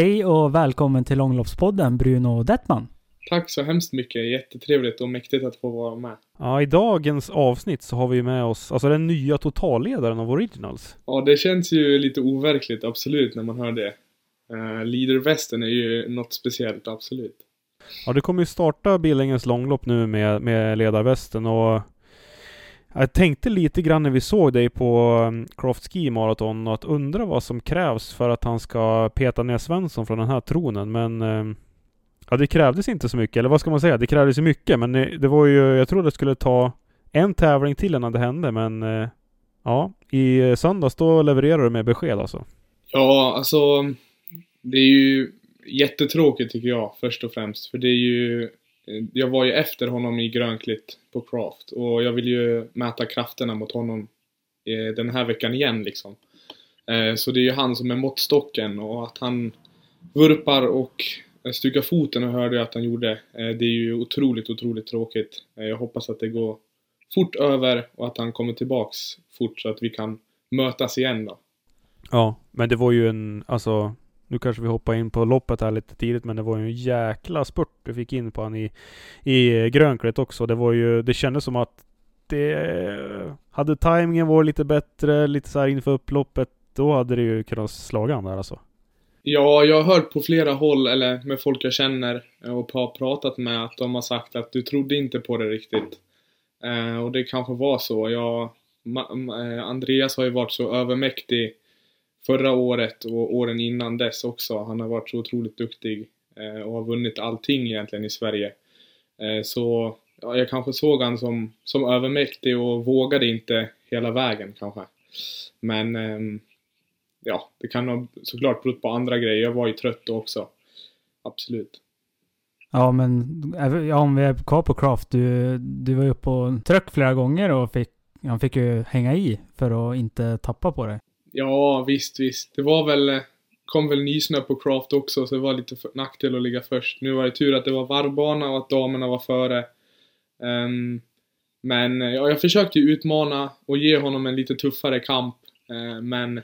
Hej och välkommen till Långloppspodden Bruno Dettman. Tack så hemskt mycket. Jättetrevligt och mäktigt att få vara med. Ja, i dagens avsnitt så har vi med oss, alltså den nya totalledaren av Originals. Ja, det känns ju lite overkligt, absolut, när man hör det. Uh, Leader-västen är ju något speciellt, absolut. Ja, du kommer ju starta Billingens långlopp nu med, med ledarvästen och jag tänkte lite grann när vi såg dig på um, Croft Ski Marathon att undra vad som krävs för att han ska peta ner Svensson från den här tronen, men um, Ja, det krävdes inte så mycket, eller vad ska man säga? Det krävdes ju mycket, men det var ju, jag trodde det skulle ta en tävling till innan det hände, men uh, ja, i uh, söndags då levererade du med besked alltså. Ja, alltså det är ju jättetråkigt tycker jag, först och främst, för det är ju Eh, jag var ju efter honom i grönklitt på Craft och jag vill ju mäta krafterna mot honom eh, den här veckan igen liksom. Eh, så det är ju han som är måttstocken och att han vurpar och stukar foten och hörde jag att han gjorde. Det är ju otroligt, otroligt tråkigt. Jag hoppas att det går fort över och att han kommer tillbaks fort så att vi kan mötas igen då. Ja, men det var ju en, alltså nu kanske vi hoppar in på loppet här lite tidigt, men det var ju en jäkla spurt du fick in på han i, i grönklätt också. Det var ju, det kändes som att det... Hade tajmingen varit lite bättre, lite så här inför upploppet, då hade det ju kunnat slaga han där alltså. Ja, jag har hört på flera håll, eller med folk jag känner eh, och har pratat med, att de har sagt att du trodde inte på det riktigt. Eh, och det kanske var så. Jag, eh, Andreas har ju varit så övermäktig förra året och åren innan dess också. Han har varit så otroligt duktig eh, och har vunnit allting egentligen i Sverige. Eh, så ja, jag kanske såg han som, som övermäktig och vågade inte hela vägen kanske. Men ehm, ja, det kan ha såklart berott på andra grejer. Jag var ju trött då också. Absolut. Ja, men ja, om vi är kvar på Craft. Du, du var ju uppe och tröck flera gånger och fick, han fick ju hänga i för att inte tappa på dig. Ja, visst, visst. Det var väl, kom väl nysnö på Craft också, så det var lite nackdel att ligga först. Nu var det tur att det var varvbana och att damerna var före. Um, men eh, ja, jag försökte ju utmana och ge honom en lite tuffare kamp. Uh, men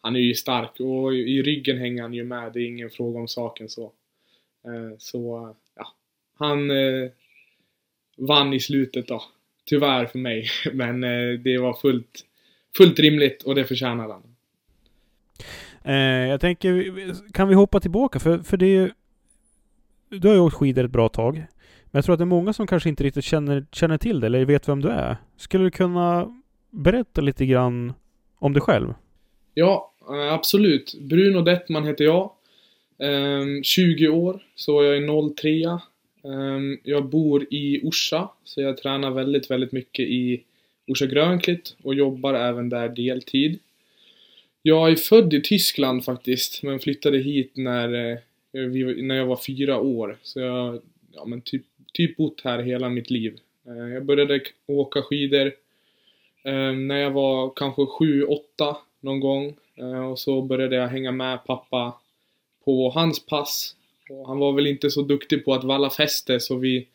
han är ju stark och i ryggen hänger han ju med. Det är ingen fråga om saken så. Uh, så, ja. Han uh, vann i slutet då. Tyvärr för mig. Men det var fullt fullt rimligt och det förtjänar han. Eh, jag tänker, kan vi hoppa tillbaka? För, för det är ju... Du har ju åkt skidor ett bra tag. Men jag tror att det är många som kanske inte riktigt känner, känner till det eller vet vem du är. Skulle du kunna berätta lite grann om dig själv? Ja, eh, absolut. Bruno Dettman heter jag. 20 ehm, år, så jag är 03. Ehm, jag bor i Orsa, så jag tränar väldigt, väldigt mycket i Orsa Grönklitt och jobbar även där deltid. Jag är född i Tyskland faktiskt, men flyttade hit när, eh, när jag var fyra år. Så jag ja, men typ, typ bott här hela mitt liv. Eh, jag började åka skidor eh, när jag var kanske sju, åtta någon gång. Och så började jag hänga med pappa på hans pass. Och han var väl inte så duktig på att valla fäste så vi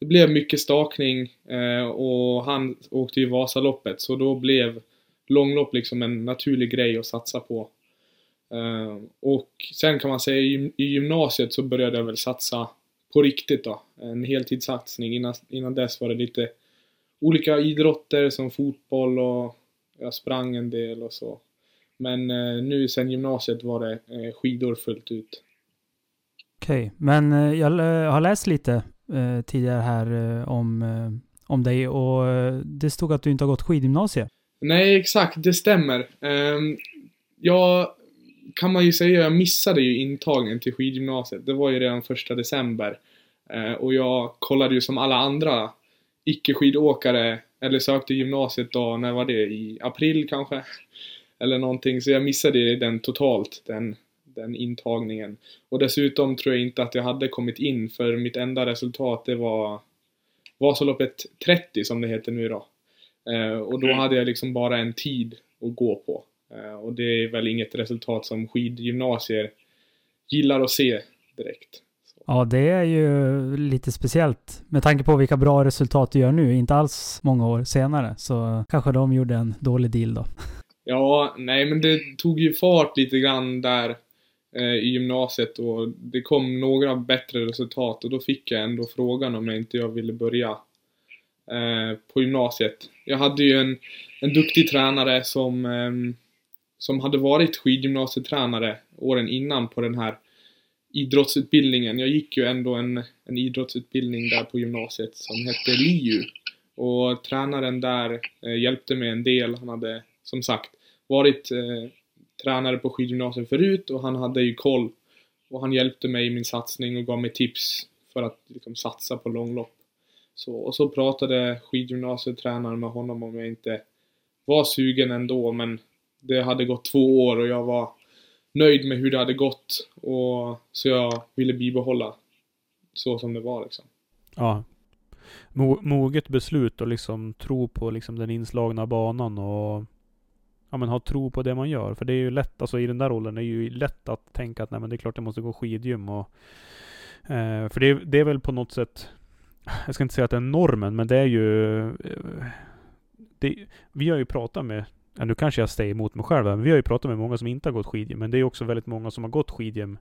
det blev mycket stakning eh, och han åkte ju Vasaloppet så då blev långlopp liksom en naturlig grej att satsa på. Eh, och sen kan man säga i, gymnasiet så började jag väl satsa på riktigt då. En heltidssatsning. Innan, innan dess var det lite olika idrotter som fotboll och jag sprang en del och så. Men eh, nu sen gymnasiet var det eh, skidor fullt ut. Okej, okay. men eh, jag har läst lite eh, tidigare här eh, om, eh, om dig och eh, det stod att du inte har gått skidgymnasiet. Nej, exakt, det stämmer. Ehm, jag kan man ju säga, jag missade ju intagningen till skidgymnasiet. Det var ju redan första december. Eh, och jag kollade ju som alla andra icke-skidåkare, eller sökte gymnasiet då, när var det? I april kanske? Eller någonting, så jag missade den totalt, den den intagningen. Och dessutom tror jag inte att jag hade kommit in för mitt enda resultat det var Vasaloppet 30 som det heter nu då. Eh, och då mm. hade jag liksom bara en tid att gå på. Eh, och det är väl inget resultat som skidgymnasier gillar att se direkt. Ja, det är ju lite speciellt med tanke på vilka bra resultat du gör nu, inte alls många år senare. Så kanske de gjorde en dålig deal då. Ja, nej men det tog ju fart lite grann där Eh, i gymnasiet och det kom några bättre resultat och då fick jag ändå frågan om jag inte jag ville börja eh, på gymnasiet. Jag hade ju en, en duktig tränare som, eh, som hade varit skidgymnasietränare åren innan på den här idrottsutbildningen. Jag gick ju ändå en, en idrottsutbildning där på gymnasiet som hette LIU. Och tränaren där eh, hjälpte mig en del. Han hade som sagt varit eh, tränare på skidgymnasiet förut och han hade ju koll. Och han hjälpte mig i min satsning och gav mig tips för att liksom, satsa på långlopp. Så, och så pratade skidgymnasietränaren med honom om jag inte var sugen ändå men det hade gått två år och jag var nöjd med hur det hade gått och så jag ville bibehålla så som det var liksom. Ja. Mo moget beslut och liksom tro på liksom den inslagna banan och ja, men ha tro på det man gör. För det är ju lätt, alltså i den där rollen är det ju lätt att tänka att nej men det är klart jag måste gå skidgym och eh, För det, det är väl på något sätt Jag ska inte säga att det är normen, men det är ju eh, det, Vi har ju pratat med Ja, nu kanske jag säger emot mig själv men vi har ju pratat med många som inte har gått skidgym, men det är också väldigt många som har gått skidgym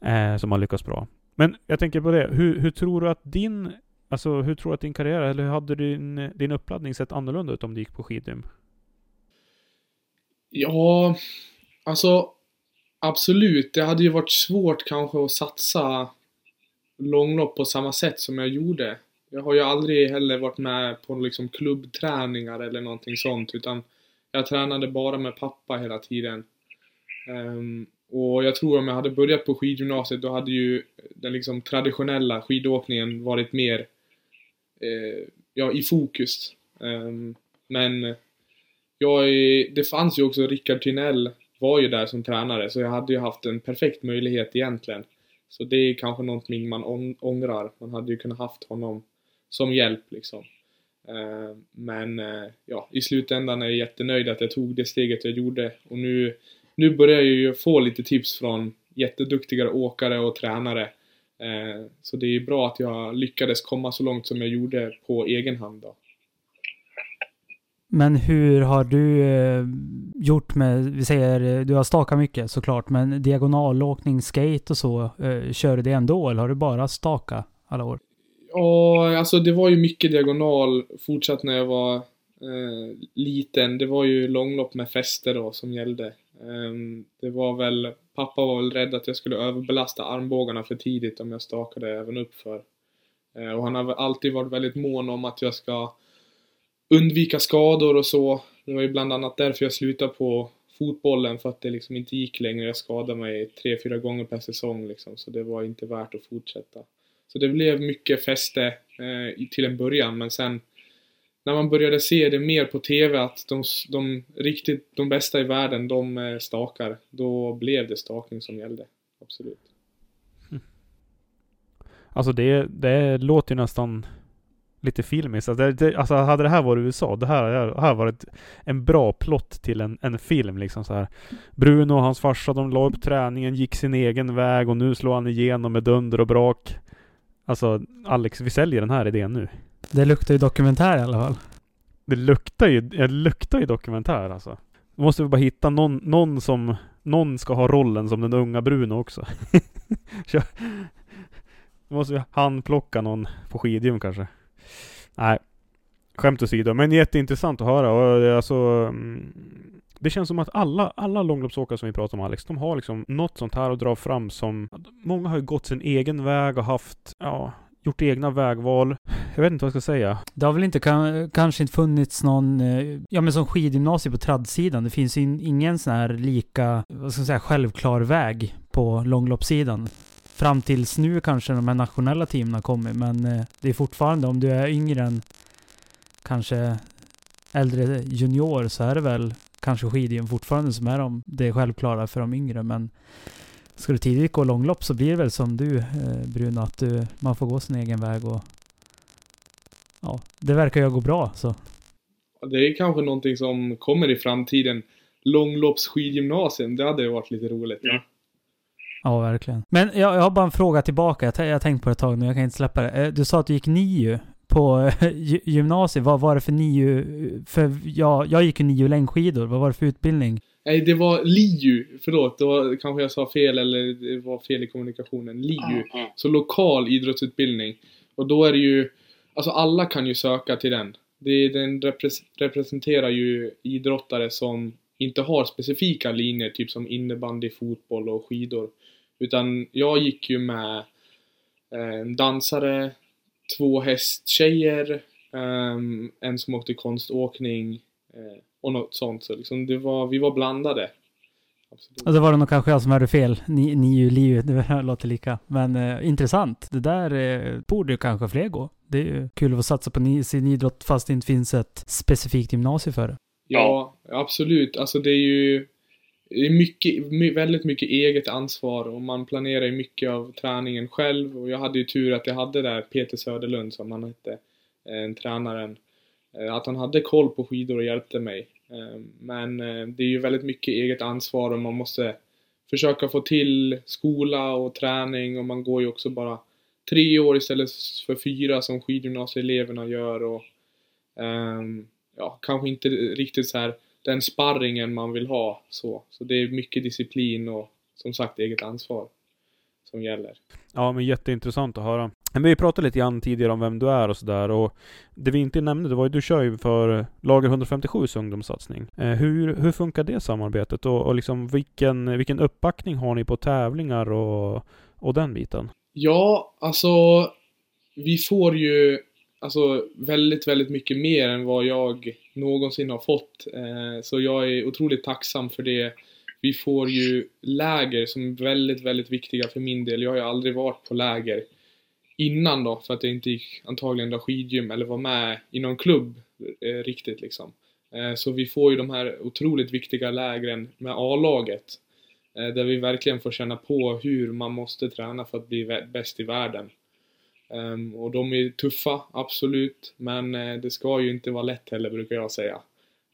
eh, som har lyckats bra. Men jag tänker på det, hur, hur tror du att din Alltså hur tror du att din karriär, eller hur hade din, din uppladdning sett annorlunda ut om du gick på skidgym? Ja, alltså absolut. Det hade ju varit svårt kanske att satsa långlopp på samma sätt som jag gjorde. Jag har ju aldrig heller varit med på liksom klubbträningar eller någonting sånt utan jag tränade bara med pappa hela tiden. Um, och jag tror om jag hade börjat på skidgymnasiet då hade ju den liksom traditionella skidåkningen varit mer eh, ja, i fokus. Um, men jag är, det fanns ju också Rickard Tynell var ju där som tränare så jag hade ju haft en perfekt möjlighet egentligen. Så det är kanske någonting man ångrar. Man hade ju kunnat haft honom som hjälp liksom. Eh, men eh, ja, i slutändan är jag jättenöjd att jag tog det steget jag gjorde och nu, nu börjar jag ju få lite tips från jätteduktiga åkare och tränare. Eh, så det är bra att jag lyckades komma så långt som jag gjorde på egen hand då. Men hur har du eh, gjort med, vi säger, eh, du har stakat mycket såklart, men diagonalåkning, skate och så, eh, kör du det ändå eller har du bara staka alla år? Ja, alltså det var ju mycket diagonal fortsatt när jag var eh, liten. Det var ju långlopp med fäste då som gällde. Eh, det var väl, pappa var väl rädd att jag skulle överbelasta armbågarna för tidigt om jag stakade även uppför. Eh, och han har alltid varit väldigt mån om att jag ska undvika skador och så. Det var ju bland annat därför jag slutade på fotbollen för att det liksom inte gick längre. Jag skadade mig tre, fyra gånger per säsong liksom, så det var inte värt att fortsätta. Så det blev mycket fäste eh, till en början, men sen när man började se det mer på TV att de, de riktigt, de bästa i världen, de eh, stakar, då blev det stakning som gällde. Absolut. Alltså det, det låter ju nästan lite filmiskt. Alltså, det, det, alltså hade det här varit USA, det här hade varit en bra plott till en, en film liksom så här. Bruno och hans farsa, de la upp träningen, gick sin egen väg och nu slår han igenom med dunder och brak. Alltså Alex, vi säljer den här idén nu. Det luktar ju dokumentär i alla fall. Det luktar ju, det luktar ju dokumentär alltså. Då måste vi bara hitta någon, någon som, någon ska ha rollen som den unga Bruno också. Då måste vi handplocka någon på skidgym kanske. Nej, skämt åsido. Men jätteintressant att höra och eh, alltså mm, det känns som att alla, alla långloppsåkare som vi pratar om Alex, de har liksom något sånt här att dra fram som... Många har ju gått sin egen väg och haft, ja, gjort egna vägval. Jag vet inte vad jag ska säga. Det har väl inte kanske inte funnits någon, eh, ja men som skidgymnasium på tradsidan. Det finns ju ingen sån här lika, vad ska jag säga, självklar väg på långloppssidan. Fram tills nu kanske de här nationella teamen har kommit, men eh, det är fortfarande om du är yngre än kanske äldre junior så är det väl kanske skidgym fortfarande som är de, det självklara för de yngre. Men ska du tidigt gå långlopp så blir det väl som du eh, Bruno, att du, man får gå sin egen väg och ja, det verkar ju gå bra så. Det är kanske någonting som kommer i framtiden. Långloppsskidgymnasium, det hade varit lite roligt. Ja. Ja, verkligen. Men jag, jag har bara en fråga tillbaka. Jag, jag har tänkt på det ett tag nu, jag kan inte släppa det. Eh, du sa att du gick NIU på gymnasiet. Vad var det för NIU? För jag, jag gick ju NIU längdskidor. Vad var det för utbildning? Nej, det var LiU. Förlåt, då kanske jag sa fel eller det var fel i kommunikationen. LiU. Mm. Så lokal idrottsutbildning. Och då är det ju, alltså alla kan ju söka till den. Det, den repres, representerar ju idrottare som inte har specifika linjer, typ som innebandy, fotboll och skidor. Utan jag gick ju med eh, en dansare, två hästtjejer, ehm, en som åkte konståkning eh, och något sånt. Så liksom det var, vi var blandade. Absolut. Och det var det nog kanske jag som hörde fel. Ni, Niu, Liu, det låter lika. Men eh, intressant. Det där eh, borde ju kanske fler gå. Det är ju kul att satsa på ni, sin idrott fast det inte finns ett specifikt gymnasium för det. Ja, absolut. Alltså det är ju det är mycket, väldigt mycket eget ansvar och man planerar ju mycket av träningen själv och jag hade ju tur att jag hade där Peter Söderlund som han hette, eh, tränaren. Eh, att han hade koll på skidor och hjälpte mig. Eh, men eh, det är ju väldigt mycket eget ansvar och man måste försöka få till skola och träning och man går ju också bara tre år istället för fyra som skidgymnasieeleverna gör och ehm, ja, kanske inte riktigt så här den sparringen man vill ha så. Så det är mycket disciplin och som sagt eget ansvar som gäller. Ja, men jätteintressant att höra. Men vi pratade lite grann tidigare om vem du är och sådär och det vi inte nämnde, det var ju du kör ju för Lager 157 ungdomssatsning. Eh, hur, hur funkar det samarbetet och, och liksom vilken, vilken uppbackning har ni på tävlingar och, och den biten? Ja, alltså vi får ju alltså väldigt, väldigt mycket mer än vad jag någonsin har fått. Eh, så jag är otroligt tacksam för det. Vi får ju läger som är väldigt, väldigt viktiga för min del. Jag har ju aldrig varit på läger innan då, för att jag inte gick antagligen då skidgym eller var med i någon klubb eh, riktigt liksom. Eh, så vi får ju de här otroligt viktiga lägren med A-laget. Eh, där vi verkligen får känna på hur man måste träna för att bli bäst i världen. Ehm, och de är tuffa, absolut, men eh, det ska ju inte vara lätt heller brukar jag säga.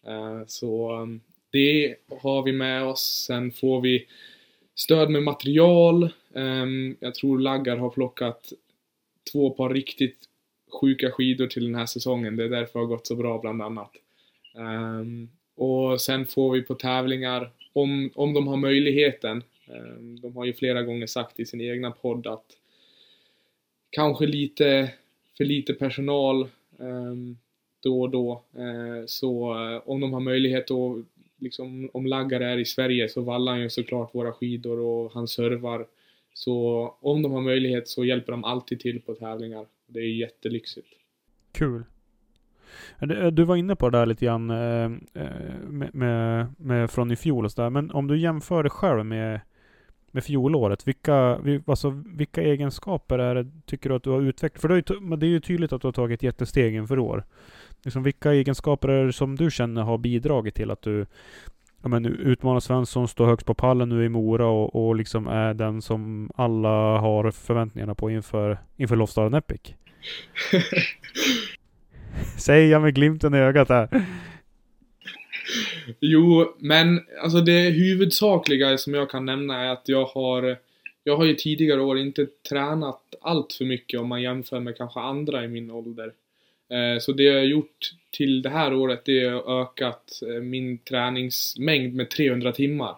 Ehm, så um, det har vi med oss. Sen får vi stöd med material. Jag tror Laggar har plockat två par riktigt sjuka skidor till den här säsongen. Det är därför det har gått så bra bland annat. Och sen får vi på tävlingar, om, om de har möjligheten, de har ju flera gånger sagt i sin egna podd att kanske lite för lite personal ehm, då och då. Eh, så eh, om de har möjlighet att liksom, om Laggar är i Sverige så vallar han ju såklart våra skidor och han servar. Så om de har möjlighet så hjälper de alltid till på tävlingar. Det är jättelyxigt. Kul. Eh, du- var inne på det där lite grann med, med, med från i fjol och sådär. Men om du jämför dig själv med, med fjolåret. Vilka, vi- alltså, vilka egenskaper är det, tycker du att du har utvecklat? För det är, ju, t- men det är ju tydligt att du har tagit jättesteg inför år. Liksom, vilka egenskaper är det som du känner har bidragit till att du ja, men, utmanar Svensson, står högst på pallen nu i Mora och, och liksom är den som alla har förväntningarna på inför, inför Lofsdalen Epic? Säger jag med glimten i ögat här. Jo, men alltså det huvudsakliga som jag kan nämna är att jag har Jag har ju tidigare år inte tränat allt för mycket om man jämför med kanske andra i min ålder. Eh, så det jag har gjort till det här året det är att ökat eh, min träningsmängd med 300 timmar.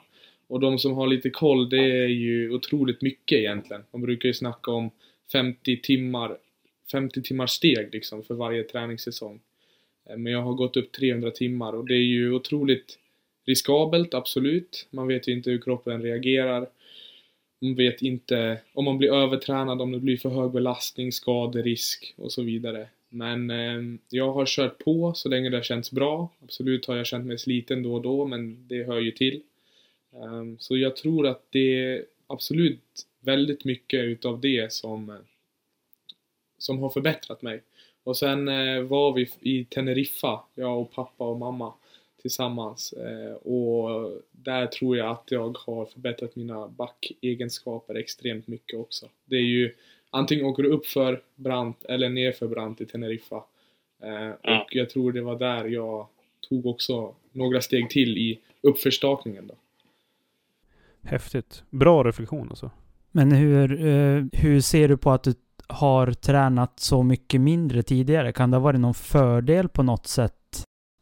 Och de som har lite koll det är ju otroligt mycket egentligen. Man brukar ju snacka om 50 timmar 50 timmar steg liksom för varje träningssäsong. Eh, men jag har gått upp 300 timmar och det är ju otroligt riskabelt, absolut. Man vet ju inte hur kroppen reagerar. Man vet inte om man blir övertränad, om det blir för hög belastning, skaderisk och så vidare. Men eh, jag har kört på så länge det har känts bra. Absolut har jag känt mig sliten då och då, men det hör ju till. Um, så jag tror att det är absolut väldigt mycket utav det som, eh, som har förbättrat mig. Och sen eh, var vi i Teneriffa, jag och pappa och mamma tillsammans. Eh, och där tror jag att jag har förbättrat mina backegenskaper extremt mycket också. Det är ju antingen åker du upp för brant eller ner för brant i Teneriffa. Eh, Ja. Och jag tror det var där jag tog också några steg till i uppförstakningen då. Häftigt. Bra reflektion alltså. Men hur, eh, hur ser du på att du har tränat så mycket mindre tidigare? Kan det ha varit någon fördel på något sätt?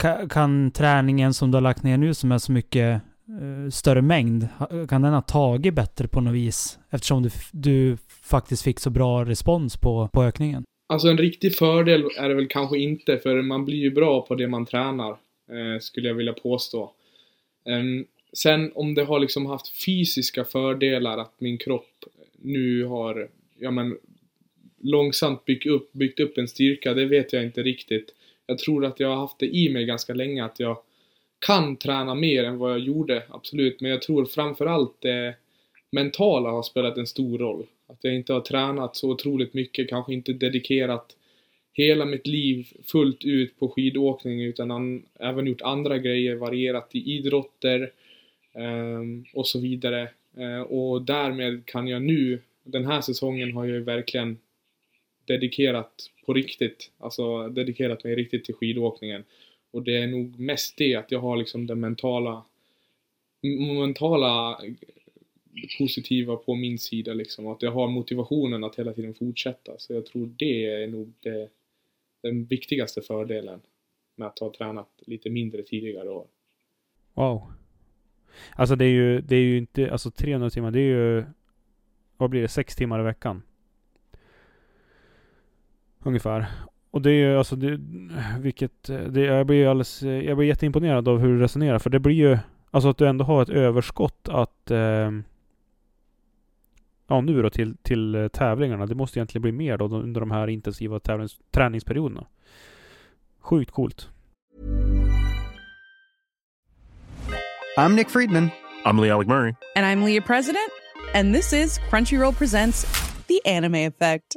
Kan, kan träningen som du har lagt ner nu som är så mycket eh, större mängd? Kan den ha tagit bättre på något vis? Eftersom du, du faktiskt fick så bra respons på, på ökningen. Alltså en riktig fördel är det väl kanske inte, för man blir ju bra på det man tränar, eh, skulle jag vilja påstå. Um, sen om det har liksom haft fysiska fördelar att min kropp nu har, ja men, långsamt byggt upp, byggt upp en styrka, det vet jag inte riktigt. Jag tror att jag har haft det i mig ganska länge, att jag kan träna mer än vad jag gjorde, absolut. Men jag tror framförallt det mentala har spelat en stor roll. Att jag inte har tränat så otroligt mycket, kanske inte dedikerat hela mitt liv fullt ut på skidåkning utan an, även gjort andra grejer, varierat i idrotter um, och så vidare. Uh, och därmed kan jag nu, den här säsongen har jag ju verkligen dedikerat på riktigt, alltså dedikerat mig riktigt till skidåkningen. Och det är nog mest det att jag har liksom den mentala mentala positiva på min sida liksom. Att jag har motivationen att hela tiden fortsätta. Så jag tror det är nog det, den viktigaste fördelen med att ha tränat lite mindre tidigare år. Wow. Alltså det är ju, det är ju inte, alltså 300 timmar, det är ju, vad blir det, sex timmar i veckan? Ungefär. Och det är ju alltså, det, vilket, det, jag blir ju alldeles, jag blir jätteimponerad av hur du resonerar. För det blir ju, alltså att du ändå har ett överskott att, eh, ja nu då till, till eh, tävlingarna. Det måste egentligen bli mer då under de här intensiva tävlings, träningsperioderna. Sjukt coolt. I'm Nick Friedman. I'm Lee Alec Murray. And I'm Leah President, and this is Crunchyroll Presents The Anime Effect.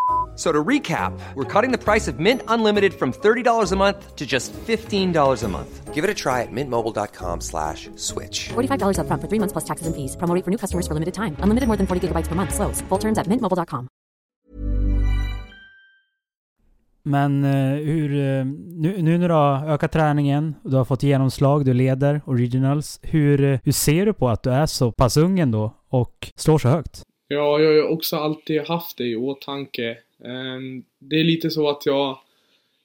So to recap, we're cutting the price of Mint Unlimited from $30 a month to just $15 a month. Give it a try at mintmobile.com slash switch. $45 upfront for three months plus taxes and fees. Promo rate for new customers for limited time. Unlimited more than 40 gigabytes per month. Slows. Full terms at mintmobile.com. Men eh, hur, eh, nu, nu när du har ökat träningen och du har fått genomslag, du leder originals. Hur, eh, hur ser du på att du är så pass ung ändå och slår så högt? Ja, jag har ju också alltid haft det i åtanke. Ehm, det är lite så att jag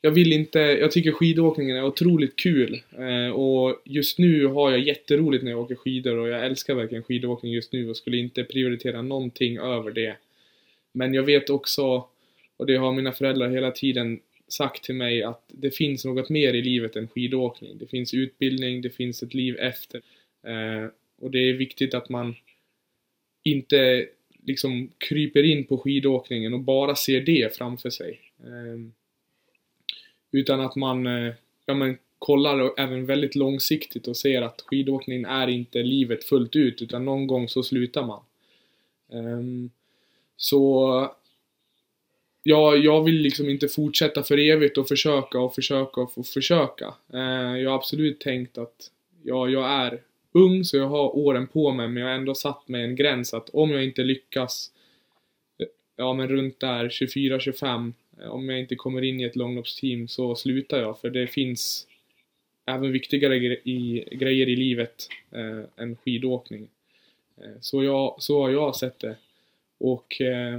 jag vill inte, jag tycker skidåkningen är otroligt kul eh, och just nu har jag jätteroligt när jag åker skidor och jag älskar verkligen skidåkning just nu och skulle inte prioritera någonting över det. Men jag vet också, och det har mina föräldrar hela tiden sagt till mig, att det finns något mer i livet än skidåkning. Det finns utbildning, det finns ett liv efter. Eh, och det är viktigt att man inte liksom kryper in på skidåkningen och bara ser det framför sig. Ehm, utan att man, eh, ja men kollar även väldigt långsiktigt och ser att skidåkningen är inte livet fullt ut utan någon gång så slutar man. Ehm, så ja, jag vill liksom inte fortsätta för evigt och försöka och försöka och försöka. Ehm, jag har absolut tänkt att ja, jag är ung så jag har åren på mig men jag har ändå satt mig en gräns att om jag inte lyckas eh, ja men runt där 24-25 eh, om jag inte kommer in i ett långloppsteam så slutar jag för det finns även viktigare gre- i, grejer i livet eh, än skidåkning. Eh, så, jag, så har jag sett det. Och eh,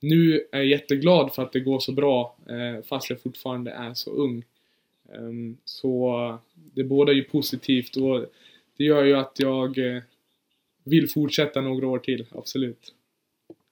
nu är jag jätteglad för att det går så bra eh, fast jag fortfarande är så ung. Ehm, så det båda ju positivt och det gör ju att jag eh, vill fortsätta några år till, absolut.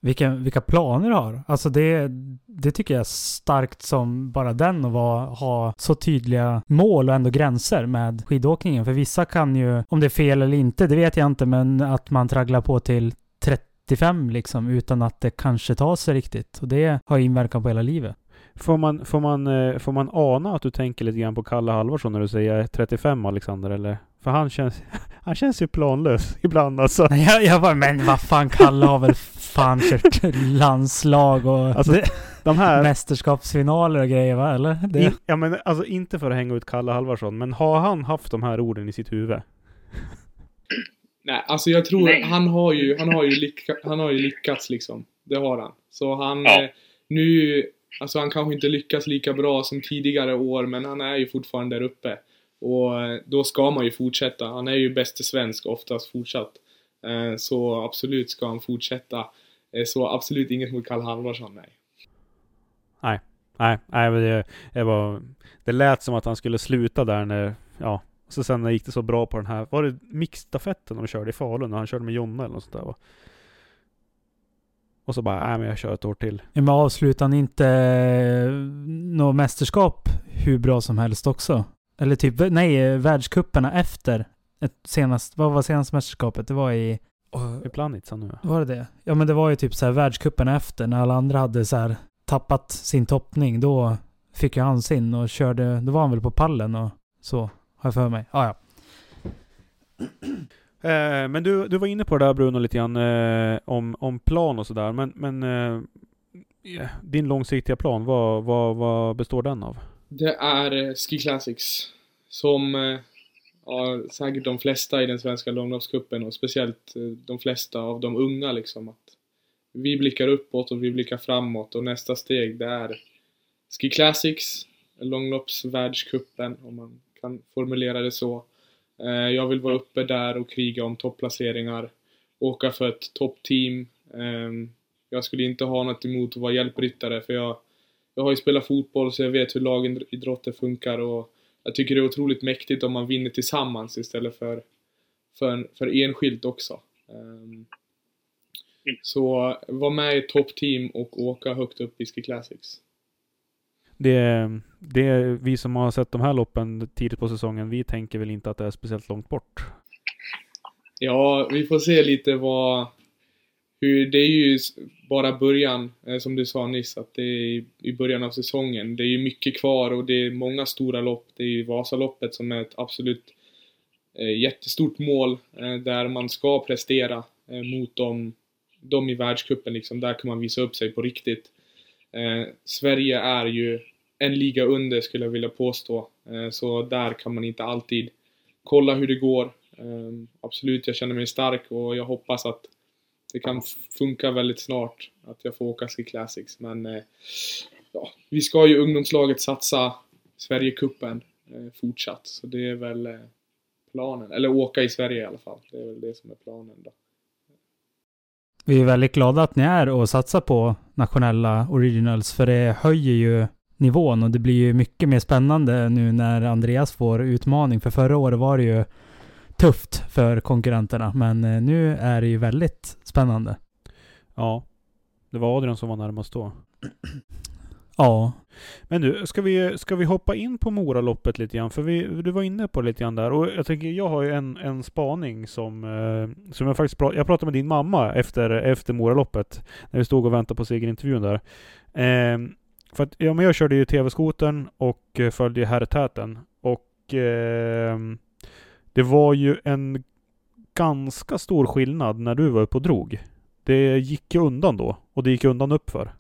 vilka, vilka planer du har. Alltså det, det tycker jag är starkt som bara den att vara, ha så tydliga mål och ändå gränser med skidåkningen. För vissa kan ju, om det är fel eller inte, det vet jag inte, men att man tragglar på till 35 liksom utan att det kanske tar sig riktigt. Och det har inverkan på hela livet. Får man, får, man, eh, får man ana att du tänker lite grann på Kalle Halvarsson när du säger 35 Alexander eller? För han känns, han känns ju planlös ibland alltså. Nej, jag, jag bara, men vad fan, Kalle har väl fan kört landslag och Alltså, det, De här... mästerskapsfinaler och grejer va? Eller? Det, In, ja men alltså inte för att hänga ut Kalle Halvarsson, men har han haft de här orden i sitt huvud? Nej, alltså jag tror Nej. han har ju, han har ju, lycka, han har ju lyckats liksom. Det har han. Så han, Ja. eh, nu, alltså han kanske inte lyckas lika bra som tidigare år, men han är ju fortfarande där uppe. Och eh, då ska man ju fortsätta. Han är ju bäste svensk oftast fortsatt. Eh, Så absolut ska han fortsätta. Eh, Så absolut inget mot Karl Halvarsson, nej. Nej, nej, nej men det, det var... Det lät som att han skulle sluta där när, ja. Så sen när gick det så bra på den här, var det mixstafetten de körde i Falun? När han körde med Jonna eller något sånt där va? Och så bara, nej men jag kör ett år till. Ja, men avslutar han inte något mästerskap hur bra som helst också? Eller typ, nej, eh, världscuperna efter ett senast, vad var senaste mästerskapet? Det var i... I Planitza nu. Var det det? Ja men det var ju typ så här världscupen efter när alla andra hade så här tappat sin toppning. Då fick ju han sin och körde, då var han väl på pallen och så, har jag för mig. Ah, ja. Eh, men du, du var inne på det där Bruno lite grann eh, om, om plan och sådär. Men, men eh, din långsiktiga plan, vad, vad, vad består den av? Det är eh, Ski Classics. Som eh, ja, säkert de flesta i den svenska långloppscupen och speciellt eh, de flesta av de unga liksom. Att vi blickar uppåt och vi blickar framåt och nästa steg det är Ski Classics, långloppsvärldscupen om man kan formulera det så. Jag vill vara uppe där och kriga om topplaceringar, åka för ett toppteam. Ehm, jag skulle inte ha något emot att vara hjälpryttare för jag jag har ju spelat fotboll så jag vet hur lagidrotter funkar och jag tycker det är otroligt mäktigt om man vinner tillsammans istället för, för, för enskilt också. Ehm, Så var med i ett toppteam och åka högt upp i Ski Classics. Det, det är vi som har sett de här loppen tidigt på säsongen, vi tänker väl inte att det är speciellt långt bort. Ja, vi får se lite vad... Hur, det är ju bara början, eh, som du sa nyss, att det är i- början av säsongen. Det är ju mycket kvar och det är många stora lopp. Det är ju Vasaloppet som är ett absolut eh, jättestort mål eh, där man ska prestera eh, mot dem, dem i världscupen liksom. Där kan man visa upp sig på riktigt. Eh, Sverige är ju en liga under skulle jag vilja påstå. Eh, så där kan man inte alltid kolla hur det går. Eh, absolut, jag känner mig stark och jag hoppas att det kan funka väldigt snart att jag får åka Ski Classics. Men eh, ja, vi ska ju ungdomslaget satsa Sverigecupen eh, fortsatt. Så det är väl eh, planen. Eller åka i Sverige i alla fall. Det är väl det som är planen då. Vi är väldigt glada att ni är och satsar på nationella originals för det höjer ju nivån och det blir ju mycket mer spännande nu när Andreas får utmaning. För förra året var det ju tufft för konkurrenterna men eh, nu är det ju väldigt spännande. Ja. Det var Adrian som var närmast då. Ja, Men du, ska vi, ska vi hoppa in på Moraloppet lite grann? För vi, du var inne på det lite grann där. Och jag tänker, jag har ju en, en spaning som, eh, som jag faktiskt pratade, jag pratade med din mamma efter, efter Moraloppet. När vi stod och väntade på segerintervjun där. Eh, för att, ja men jag körde ju TV-skotern och eh, följde herrtäten. Och eh, det var ju en ganska stor skillnad när du var uppe och drog. Det gick ju undan då. Och det gick undan uppför.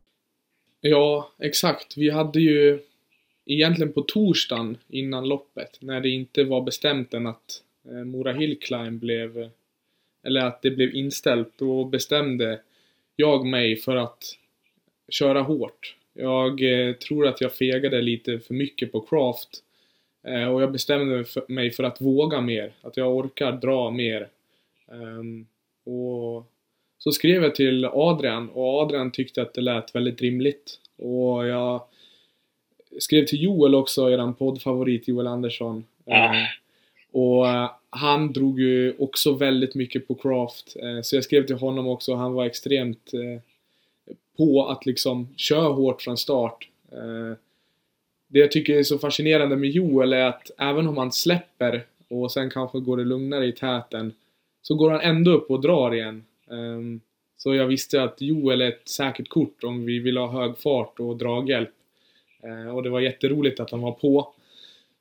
Ja, exakt. Vi hade ju egentligen på torsdagen innan loppet, när det inte var bestämt än att eh, Mora Hillclimb blev, eller att det blev inställt, då bestämde jag mig för att köra hårt. Jag eh, tror att jag fegade lite för mycket på craft och jag bestämde mig för att våga mer, att jag orkar dra mer. Ehm, och så skrev jag till Adrian och Adrian tyckte att det lät väldigt rimligt. Och jag skrev till Joel också, eran poddfavorit Joel Andersson. Ja. Eh, och eh, han drog ju också väldigt mycket på craft. Eh, så jag skrev till honom också, han var extremt eh, på att liksom köra hårt från start. Det jag tycker är så fascinerande med Joel är att även om han släpper och sen kanske går det lugnare i täten så går han ändå upp och drar igen. Um, så jag visste att Joel är ett säkert kort om vi vill ha hög fart och draghjälp. Uh, och det var jätteroligt att han var på.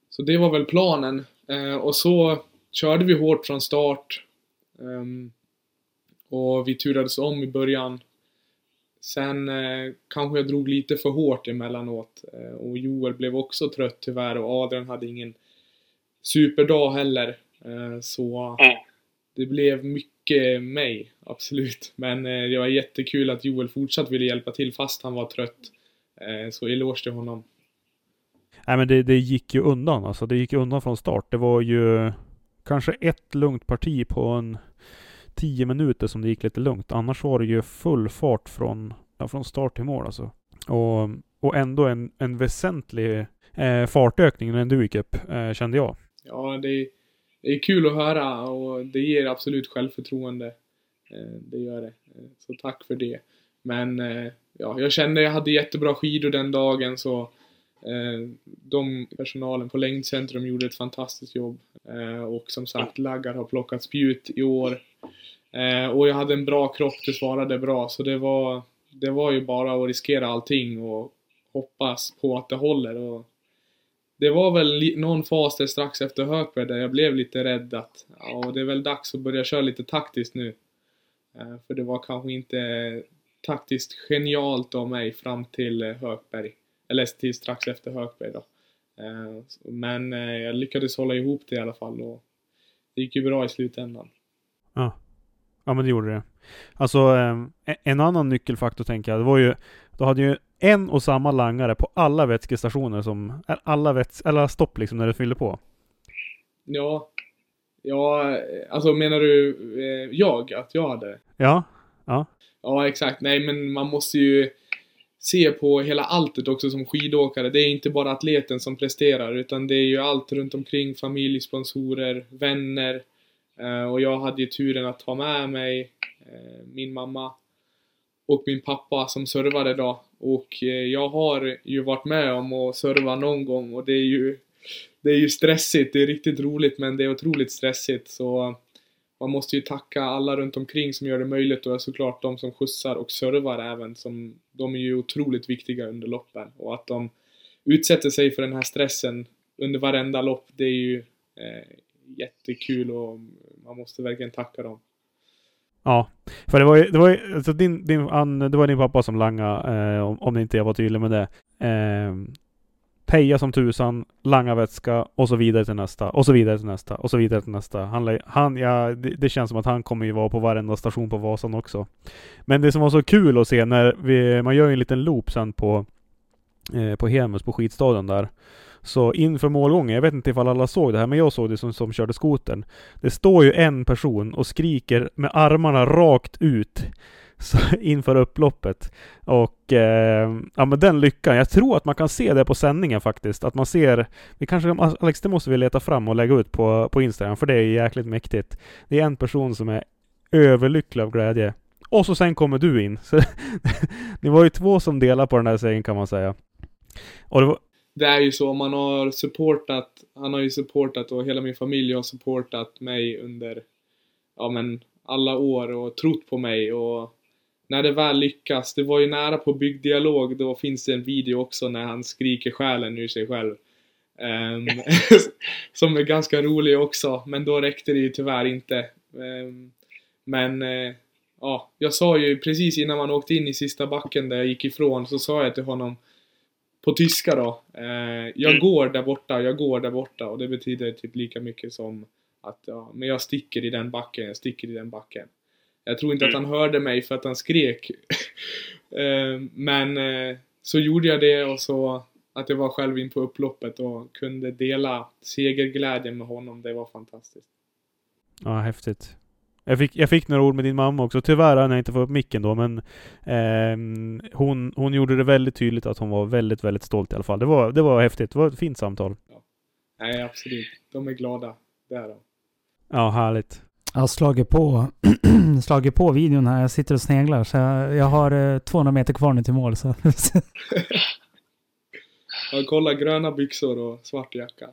Så det var väl planen. Uh, och så körde vi hårt från start. Um, och vi turades om i början. Sen eh, kanske jag drog lite för hårt emellanåt. Eh, och Joel blev också trött tyvärr och Adrian hade ingen superdag heller. Eh, så det blev mycket mig, absolut. Men eh, det var jättekul att Joel fortsatt ville hjälpa till fast han var trött. Eh, så eloge till honom. Nej men det, det gick ju undan alltså. Det gick ju undan från start. Det var ju kanske ett lugnt parti på en tio minuter som det gick lite lugnt. Annars var det ju full fart från, ja, från start till mål alltså. Och, och ändå en, en väsentlig eh, fartökning när du gick upp, eh, kände jag. Ja, det är, det är kul att höra och det ger absolut självförtroende. Eh, det gör det. Eh, så tack för det. Men eh, ja, jag kände jag hade jättebra skidor den dagen så Eh, de personalen på längdcentrum gjorde ett fantastiskt jobb. Eh, och som sagt, Laggar har plockat spjut i år. Eh, och jag hade en bra kropp, det svarade bra. Så det var, det var ju bara att riskera allting och hoppas på att det håller. Och det var väl någon fas där strax efter Högberg där jag blev lite rädd att ja, det är väl dags att börja köra lite taktiskt nu. För det var kanske inte taktiskt genialt av mig fram till Hökberg Högberg. Eller till strax efter Högberg då. Eh, Men eh, jag lyckades hålla ihop det i alla fall och det gick ju bra i slutändan. Ja. Ja men det gjorde det. Alltså eh, en annan nyckelfaktor tänker jag, det var ju, då hade ju en och samma langare på alla vätskestationer som, alla väts, alla stopp liksom när det fyllde på. Ja, ja, alltså menar du eh, jag? Att jag hade? Ja, ja. Ja, exakt. Nej, men man måste ju se på hela alltet också som skidåkare. Det är inte bara atleten som presterar, utan det är ju allt runt omkring. Familj, sponsorer, vänner. Eh, och jag hade ju turen att ha med mig eh, min mamma och min pappa som servade då. Och eh, jag har ju varit med om att serva någon gång och det är ju det är ju stressigt, det är riktigt roligt men det är otroligt stressigt så man måste ju tacka alla runt omkring som gör det möjligt och såklart de som skjutsar och servar även som de är ju otroligt viktiga under loppen och att de utsätter sig för den här stressen under varenda lopp det är ju eh, jättekul och man måste verkligen tacka dem. Ja, för det var ju, det var ju, alltså din, din, an, det var din pappa som langade, eh, om, om inte jag var tydlig med det. Eh, peja som tusan, langa vätska och så vidare till nästa, och så vidare till nästa, och så vidare till nästa. Han, han ja, det, det känns som att han kommer ju vara på varenda station på Vasan också. Men det som var så kul att se när vi, man gör en liten loop sen på, eh, på Hemus, på skidstaden där. Så inför målgången, jag vet inte ifall alla såg det här, men jag såg det som, som körde skoten. Det står ju en person och skriker med armarna rakt ut så, inför upploppet. Och eh, ja men den lyckan, jag tror att man kan se det på sändningen faktiskt. Att man ser, vi kanske, Alex det måste vi leta fram och lägga ut på, på Instagram för det är jäkligt mäktigt. Det är en person som är överlycklig av glädje. Och så sen kommer du in. Så Ni var ju två som delade på den här segern kan man säga. Och det var, Det är ju så, man har supportat, han har ju supportat och hela min familj har supportat mig under, ja men, alla år och trott på mig och när det väl lyckas, det var ju nära på byggdialog, då finns det en video också när han skriker själen ur sig själv. Ehm, som är ganska rolig också, men då räckte det ju tyvärr inte. Ehm, men eh, ja, jag sa ju precis innan man åkte in i sista backen där jag gick ifrån så sa jag till honom på tyska då. Eh, jag går där borta, jag går där borta och det betyder typ lika mycket som att ja, men jag sticker i den backen, jag sticker i den backen. Jag tror inte att han hörde mig för att han skrek. eh, men eh, så gjorde jag det och så att jag var själv in på upploppet och kunde dela segerglädjen med honom. Det var fantastiskt. Ja, häftigt. Jag fick, jag fick några ord med din mamma också. Tyvärr hann jag inte få upp micken då, men ehm, hon, hon gjorde det väldigt tydligt att hon var väldigt, väldigt stolt i alla fall. Det var, det var häftigt. Det var ett fint samtal. Nej, absolut. De är glada. Det är de. Ja, härligt. Jag har slagit på, slagit på videon här. Jag sitter och sneglar. Så jag, jag har eh, 200 meter kvar nu till mål. Så. Jag kollar gröna byxor och svart jacka.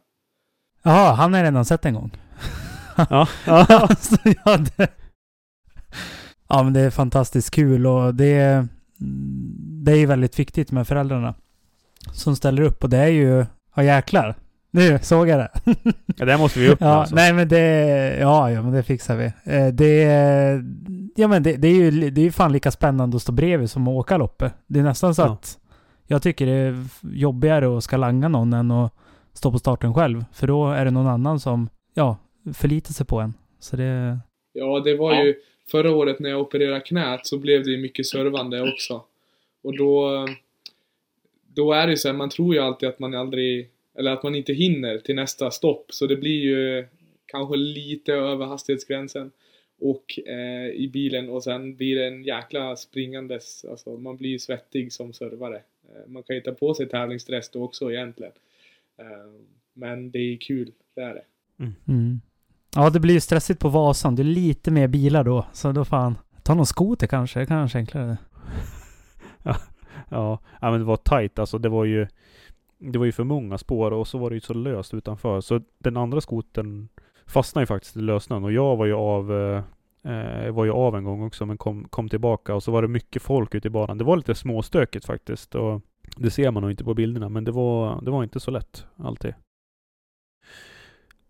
Jaha, han har jag redan sett en gång. Ja, ja. Ja, det, ja, men det är fantastiskt kul och det, det är ju väldigt viktigt med föräldrarna som ställer upp och det är ju, ja jäklar. Nu såg jag det. ja det måste vi upp Ja, alltså. nej men det, ja, ja men det fixar vi. Eh, Det, är- ja men det, det är ju det är ju fan lika spännande att stå bredvid som att åka loppet. Det är nästan så Ja. att jag tycker det är jobbigare att ska langa någon än att stå på starten själv. För då är det någon annan som, ja, förlitar sig på en. Så det, Ja, det var ju förra året när jag opererade knät så blev det ju mycket servande också. Och då, då är det ju så här, man tror ju alltid att man aldrig, eller att man inte hinner till nästa stopp. Så det blir ju kanske lite över hastighetsgränsen och eh, i bilen och sen blir det en jäkla springandes, alltså man blir ju svettig som servare. Eh, man kan ju ta på sig tävlingsstress då också egentligen. Eh, men det är kul, det är det. Mm. mm. Ja, det blir ju stressigt på Vasan. Det är lite mer bilar då. Så då fan, ta någon skoter kanske. Det kanske är enklare. Ja, ja men det var tight alltså. Det var ju det var ju för många spår och så var det ju så löst utanför. Så den andra skoten fastnade ju faktiskt i lösnön. och jag var ju av eh, eh, var ju av en gång också men kom, kom tillbaka och så var det mycket folk ute i banan. Det var lite småstökigt faktiskt och det ser man nog inte på bilderna men det var, det var inte så lätt alltid.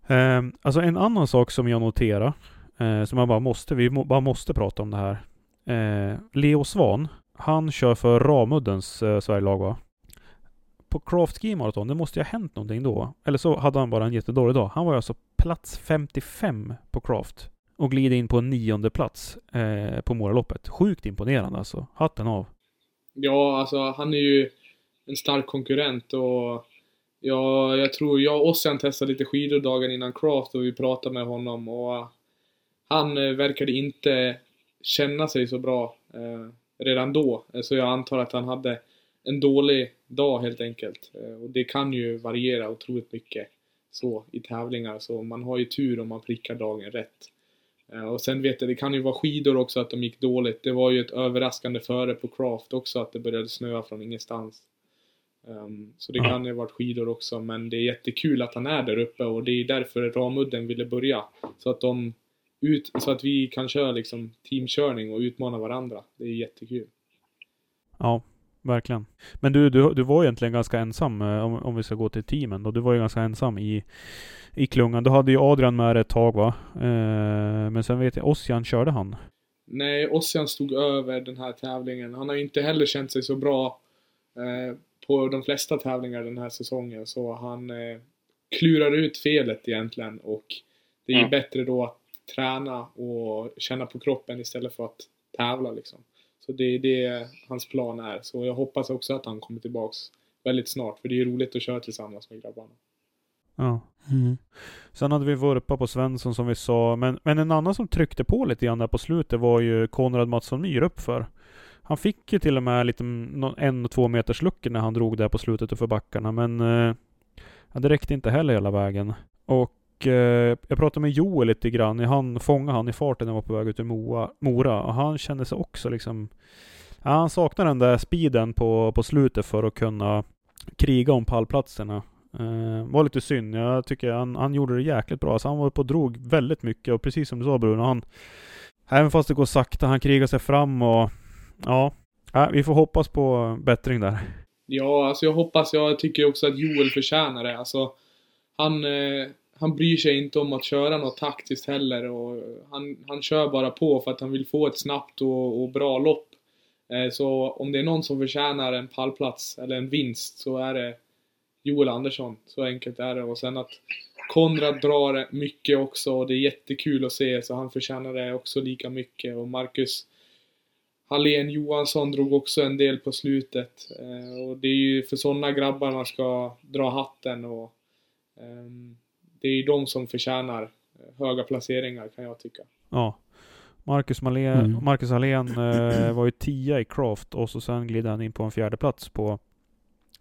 Eh, alltså en annan sak som jag noterar eh, som jag bara måste, vi må, bara måste prata om det här. Eh, Leo Svan, han kör för Ramuddens eh, Sverigelag va? På Craft Ski Marathon, det måste ju ha hänt någonting då. Eller så hade han bara en jättedålig dag. Han var ju alltså plats 55 på Craft. Och glider in på en nionde plats eh, på Moraloppet. Sjukt imponerande alltså. Hatten av. Ja, alltså han är ju en stark konkurrent och ja, jag tror jag och Ossian testade lite skidor dagen innan Craft och vi pratade med honom och han eh, verkade inte känna sig så bra eh, redan då. Så jag antar att han hade en dålig dag helt enkelt. Eh, och det kan ju variera otroligt mycket så i tävlingar så man har ju tur om man prickar dagen rätt. Eh, Och sen vet jag, det kan ju vara skidor också att de gick dåligt. Det var ju ett överraskande före på Craft också att det började snöa från ingenstans. Ehm, så det Ja. kan ju ha varit skidor också, men det är jättekul att han är där uppe och det är därför Ramudden ville börja. Så att de ut, så att vi kan köra liksom teamkörning och utmana varandra. Det är jättekul. Ja, verkligen. Men du, du, du var egentligen ganska ensam eh, om, om vi ska gå till teamen då. Du var ju ganska ensam i, i klungan. Du hade ju Adrian med dig ett tag va? Eh, men sen vet jag, Ossian körde han. Nej, Ossian stod över den här tävlingen. Han har inte heller känt sig så bra eh, på de flesta tävlingar den här säsongen. Så han eh, klurar ut felet egentligen och det är Mm. bättre då att träna och känna på kroppen istället för att tävla liksom. Så det är det hans plan är. Så jag hoppas också att han kommer tillbaks väldigt snart. För det är ju roligt att köra tillsammans med grabbarna. Ja. Mm. Sen hade vi Vurpa på Svensson som vi sa. Men, men en annan som tryckte på lite grann där på slutet var ju Konrad Mattsson Myhr uppför. Han fick ju till och med lite en och två meters luckor när han drog där på slutet och för backarna. Men eh, ja, det räckte inte heller hela vägen. Och Eh, jag pratade med Joel lite grann. Han fångade han i farten när han var på väg ut ur Moa, Mora. Och han kände sig också liksom... Ja, han saknar den där speeden på, på slutet för att kunna kriga om pallplatserna. Eh, var lite synd. Jag tycker han, han gjorde det jäkligt bra. Så han var uppe och drog väldigt mycket och precis som du sa Bruno, han... Även fast det går sakta, han krigar sig fram och... Ja. ja vi får hoppas på bättring där. Ja, alltså jag hoppas, jag tycker också att Joel förtjänar det. Alltså, han, eh, han bryr sig inte om att köra något taktiskt heller och han, han kör bara på för att han vill få ett snabbt och, och bra lopp. Eh, så om det är någon som förtjänar en pallplats eller en vinst så är det Joel Andersson. Så enkelt är det. Och sen att Konrad drar mycket också och det är jättekul att se så han förtjänar det också lika mycket. Och Marcus Hallén Johansson drog också en del på slutet. Eh, och det är ju för sådana grabbar man ska dra hatten och ehm, det är ju de som förtjänar eh, höga placeringar kan jag tycka. Ja. Marcus, Malén, Mm. Marcus Hallén eh, var ju tia i Craft och så sen gled han in på en fjärde plats på,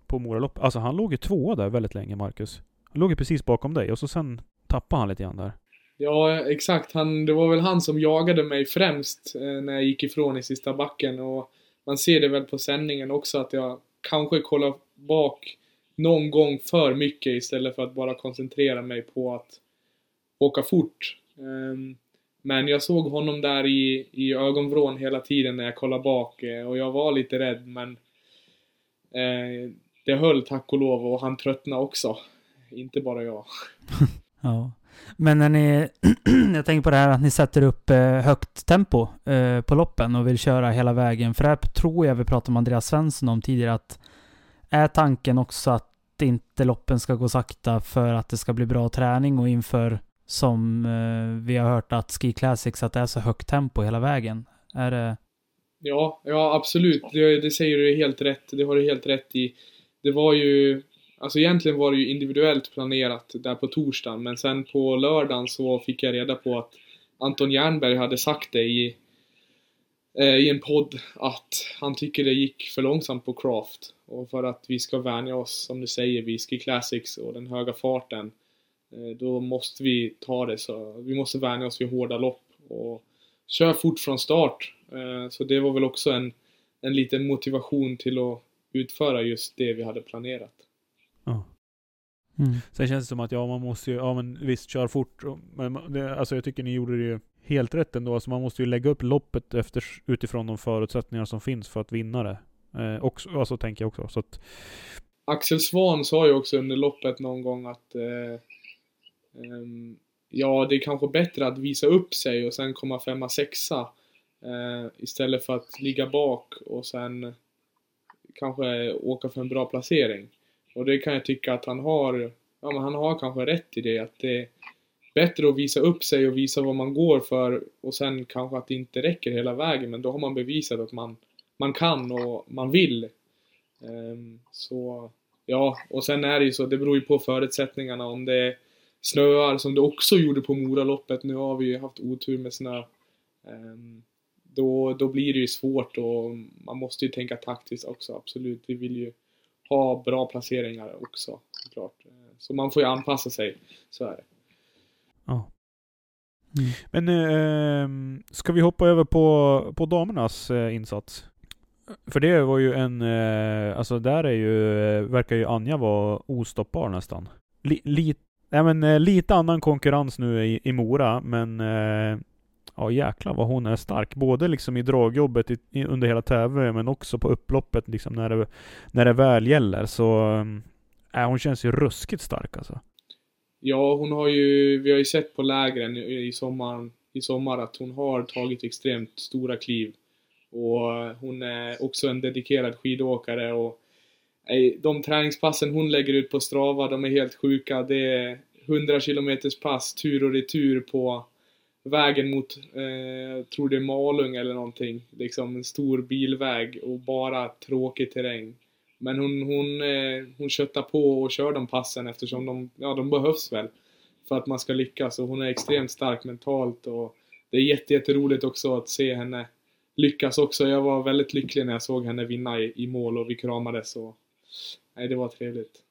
på Moralopp. Alltså han låg ju tvåa där väldigt länge, Marcus. Han låg ju precis bakom dig och så sen tappade han lite grann där. Ja, exakt. Han, det var väl han som jagade mig främst eh, när jag gick ifrån i sista backen och man ser det väl på sändningen också att jag kanske kollar bak någon gång för mycket istället för att bara koncentrera mig på att åka fort. Ehm, men jag såg honom där i, i ögonvrån hela tiden när jag kollade bak eh, och jag var lite rädd men eh, det höll tack och lov och han tröttnade också. Inte bara jag. Ja. Men när ni, jag tänker på det här att ni sätter upp eh, högt tempo på loppen och vill köra hela vägen. För det här tror jag vi pratade med Andreas Svensson om tidigare att är tanken också att inte loppen ska gå sakta för att det ska bli bra träning och inför som eh, vi har hört att Ski Classics att det är så högt tempo hela vägen? Är det... Ja, ja absolut. Det, det säger du helt rätt. Det har du helt rätt i. Det var ju Alltså egentligen var det ju individuellt planerat där på torsdagen men sen på lördagen så fick jag reda på att Anton Jernberg hade sagt det i, i en podd att han tycker det gick för långsamt på craft och för att vi ska vänja oss, som du säger, vid Ski Classics och den höga farten eh, då måste vi ta det så, vi måste vänja oss vid hårda lopp och köra fort från start. Eh, så det var väl också en, en liten motivation till att utföra just det vi hade planerat. Ja. Mm. Sen känns det som att ja, man måste ju, ja men visst, kör fort. Men det, alltså jag tycker ni gjorde det ju helt rätt ändå. Alltså man måste ju lägga upp loppet efter, utifrån de förutsättningar som finns för att vinna det. Eh, också, alltså tänker jag också. Så att... Axel Svan sa ju också under loppet någon gång att eh, eh, ja, det är kanske bättre att visa upp sig och sen komma femma, sexa eh, istället för att ligga bak och sen kanske åka för en bra placering. Och det kan jag tycka att han har, ja men han har kanske rätt i det att det bättre att visa upp sig och visa vad man går för och sen kanske att det inte räcker hela vägen men då har man bevisat att man, man kan och man vill. Um, så ja, och sen är det ju så, det beror ju på förutsättningarna om det snöar som det också gjorde på Moraloppet. Nu har vi ju haft otur med snö. Um, då, då blir det ju svårt och man måste ju tänka taktiskt också, absolut. Vi vill ju ha bra placeringar också såklart. Så man får ju anpassa sig, så är det. Ja. Mm. Men eh, ska vi hoppa över på, på damernas eh, insats? För det var ju en, eh, alltså där är ju, eh, verkar ju Anja vara ostoppbar nästan. Li, li, nej men, eh, lite annan konkurrens nu i, i Mora, men eh, Ja jäklar vad hon är stark. Både liksom i dragjobbet i, i, under hela tävlingen men också på upploppet liksom när det, när det väl gäller. Så äh, hon känns ju ruskigt stark alltså. Ja, hon har ju, vi har ju sett på lägren i, sommar, i sommar att hon har tagit extremt stora kliv. Och eh, hon är också en dedikerad skidåkare och eh, de träningspassen hon lägger ut på Strava, de är helt sjuka. Det är 100 km pass tur och retur på vägen mot, eh, tror det är Malung eller någonting. Liksom en stor bilväg och bara tråkig terräng. Men hon, hon, eh, hon köttar på och kör de passen eftersom de, ja, de behövs väl. För att man ska lyckas och hon är extremt stark mentalt och det är jätteroligt också att se henne lyckas också. Jag var väldigt lycklig när jag såg henne vinna i, i mål och vi kramades och nej, det var trevligt.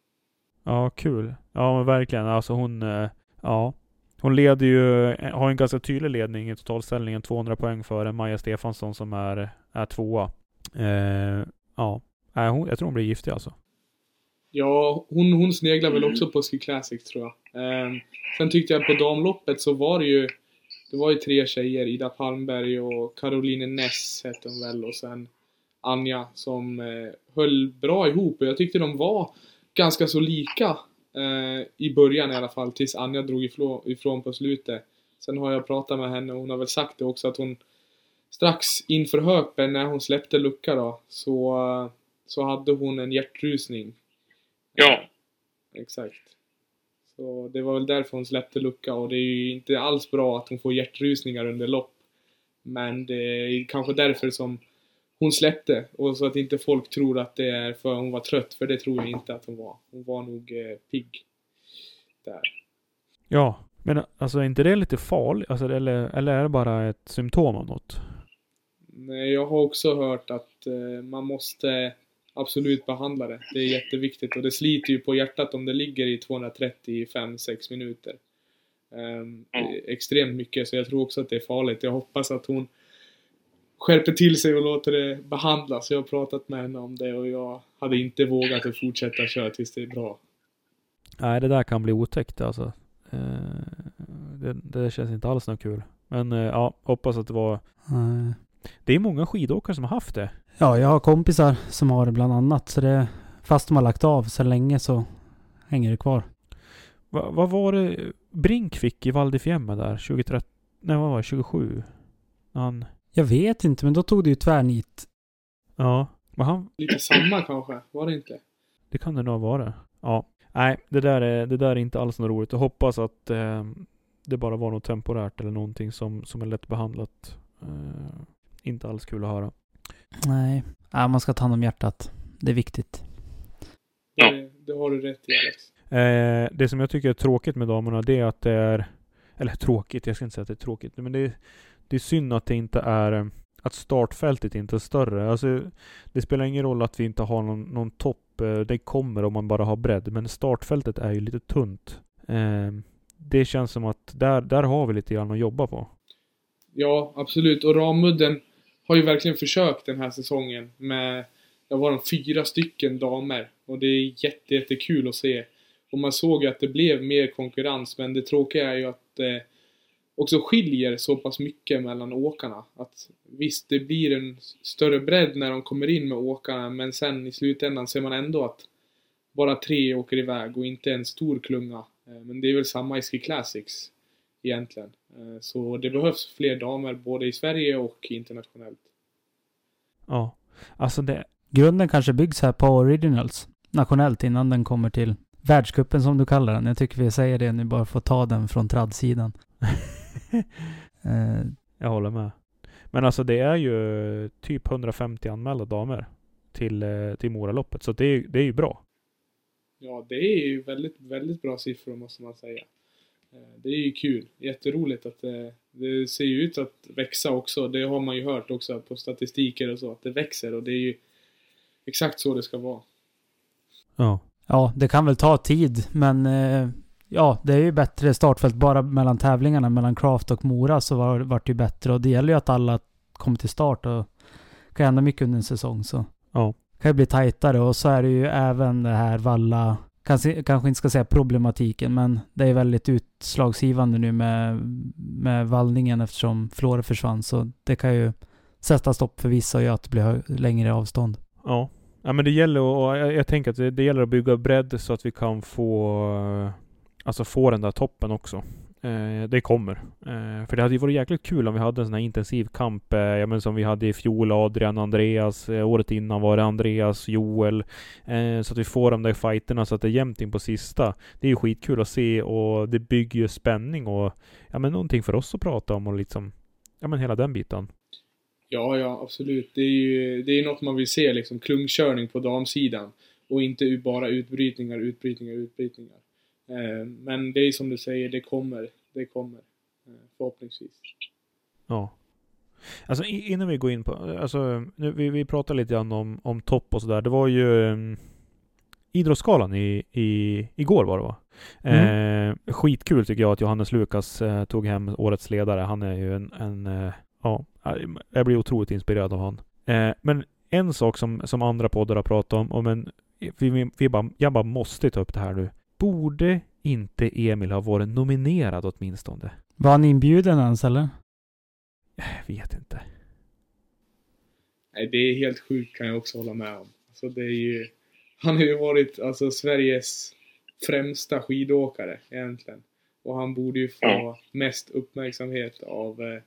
Ja, kul. Ja, men verkligen. Alltså hon, eh, ja, hon leder ju, eh, har en ganska tydlig ledning i totalställningen, 200 poäng före Maja Stefansson som är, är tvåa. Eh, ja, äh, hon, jag tror hon blir giftig alltså. Ja, hon, hon sneglar väl också på Ski Classic tror jag. Eh, sen tyckte jag på damloppet så var det ju, det var ju tre tjejer, Ida Palmberg och Caroline Ness hette hon väl och sen Anja som eh, höll bra ihop och jag tyckte de var ganska så lika Eh, I början i alla fall, tills Anja drog ifrån, ifrån på slutet. Sen har jag pratat med henne och hon har väl sagt det också att hon strax inför Hökberg när hon släppte lucka då så, så hade hon en hjärtrusning. Ja. Exakt. Så det var väl därför hon släppte lucka och det är ju inte alls bra att hon får hjärtrusningar under lopp. Men det är kanske därför som hon släppte. Och så att inte folk tror att det är för hon var trött, för det tror jag inte att hon var. Hon var nog eh, pigg. Där. Ja, men alltså är inte det lite farligt? Alltså, eller, eller är det bara ett symptom av något? Nej, jag har också hört att eh, man måste absolut behandla det. Det är jätteviktigt och det sliter ju på hjärtat om det ligger i 235-6 minuter. ehm, extremt mycket. Så jag tror också att det är farligt. Jag hoppas att hon skärper till sig och låter det behandlas. Jag har pratat med henne om det och jag hade inte vågat att fortsätta köra tills det är bra. Nej, det där kan bli otäckt alltså. Eh, det, det känns inte alls något kul. Men eh, ja, hoppas att det var... Nej. Det är många skidåkare som har haft det. Ja, jag har kompisar som har det bland annat. Så det, fast de har lagt av så länge så hänger det kvar. Va, vad var det Brink fick i Val där 2013? Nej, vad var det? 27? När han... Jag vet inte, men då tog det ju tvärnit. Ja. Men han... Lite samma kanske, var det inte? Det kan det nog vara. Ja. Nej, det där är, det där är inte alls något roligt. Jag hoppas att eh, det bara var något temporärt eller någonting som, som är lätt behandlat. Eh, inte alls kul att höra. Nej, ja, man ska ta hand om hjärtat. Det är viktigt. Det, det har du rätt i Alex. Eh, det som jag tycker är tråkigt med damerna, det är att det är... Eller tråkigt, jag ska inte säga att det är tråkigt. Men det är, det är synd att det inte är... Att startfältet inte är större. Alltså, det spelar ingen roll att vi inte har någon, någon topp. eh, Det kommer om man bara har bredd. Men startfältet är ju lite tunt. Eh, det känns som att där, där har vi lite grann att jobba på. Ja, absolut. Och Ramudden har ju verkligen försökt den här säsongen med, det var de fyra stycken damer. Och det är jätte, jättekul att se. Och man såg ju att det blev mer konkurrens, men det tråkiga är ju att det också skiljer så pass mycket mellan åkarna. Att visst, det blir en större bredd när de kommer in med åkarna, men sen i slutändan ser man ändå att bara tre åker iväg och inte en stor klunga. Eh, men det är väl samma i Ski Classics egentligen. Eh, Så det behövs fler damer både i Sverige och internationellt. Ja. Alltså det... Grunden kanske byggs här på Originals. Nationellt innan den kommer till världskuppen som du kallar den. Jag tycker vi säger det nu bara för att ta den från tradsidan. Eh, Jag håller med. Men alltså det är ju typ 150 anmälda damer till, eh, till Moraloppet. Så det är, det är ju bra. Ja, det är ju väldigt, väldigt bra siffror måste man säga. Eh, Det är ju kul. Jätteroligt att det, det ser ju ut att växa också. Det har man ju hört också på statistiker och så, att det växer och det är ju exakt så det ska vara. Ja. ja, det kan väl ta tid, men eh, ja, det är ju bättre startfält bara mellan tävlingarna. Mellan Craft och Mora så var, vart det ju bättre. Och det gäller ju att alla kommer till start och kan hända mycket under en säsong. Så Ja. kan ju bli tajtare. Och så är det ju även det här valla, kanske, kanske inte ska säga problematiken, men det är väldigt utslagsgivande nu med, med vallningen eftersom Flore försvann. Så det kan ju sätta stopp för vissa och göra att det blir längre avstånd. Ja. Ja men det gäller och jag, jag tänker att det, det gäller att bygga bredd så att vi kan få Alltså få den där toppen också. Eh, det kommer. Eh, för det hade ju varit jäkligt kul om vi hade en sån här intensiv kamp. Eh, ja, men som vi hade i fjol. Adrian, Andreas. Eh, året innan var det Andreas, Joel. Eh, så att vi får de där fighterna så att det är jämnt in på sista. Det är ju skitkul att se och det bygger ju spänning och ja men någonting för oss att prata om och liksom Ja men hela den biten. Ja, ja, absolut. Det är ju det är något man vill se, liksom klungkörning på damsidan. Och inte bara utbrytningar, utbrytningar, utbrytningar. Eh, Men det är som du säger, det kommer. Det kommer. Eh, Förhoppningsvis. Ja. Alltså innan vi går in på, alltså nu, vi, vi pratade lite grann om, om topp och sådär. Det var ju um, Idrottsgalan i, i, igår var det va? Eh, skitkul tycker jag att Johannes Lukas eh, tog hem årets ledare. Han är ju en, en eh, ja, jag blir otroligt inspirerad av han. Eh, men en sak som, som andra poddar har pratat om, och men vi, vi, vi bara, jag bara måste ta upp det här nu. Borde inte Emil ha varit nominerad åtminstone? Var han inbjuden ens eller? Jag vet inte. Nej, det är helt sjukt kan jag också hålla med om. Alltså det är ju... Han har ju varit alltså Sveriges främsta skidåkare egentligen. Och han borde ju få mest uppmärksamhet av, eh,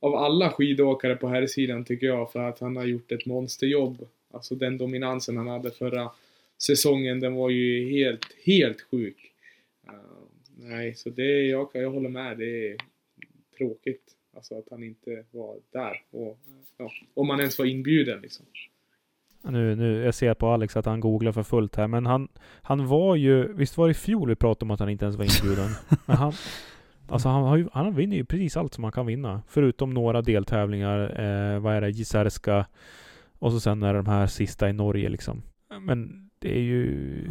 av alla skidåkare på här sidan tycker jag. För att han har gjort ett monsterjobb. Alltså den dominansen han hade förra säsongen, den var ju helt, helt sjuk. Uh, nej, så det, jag, jag håller med. Det är tråkigt. Alltså att han inte var där. Och, ja, om han ens var inbjuden liksom. Nu, nu, jag ser på Alex att han googlar för fullt här, men han, han var ju, visst var det i fjol vi pratade om att han inte ens var inbjuden? men han, alltså han, har ju, han vinner ju precis allt som man kan vinna. Förutom några deltävlingar, eh, vad är det, Gisärska och så sen är det de här sista i Norge liksom. Men det är ju,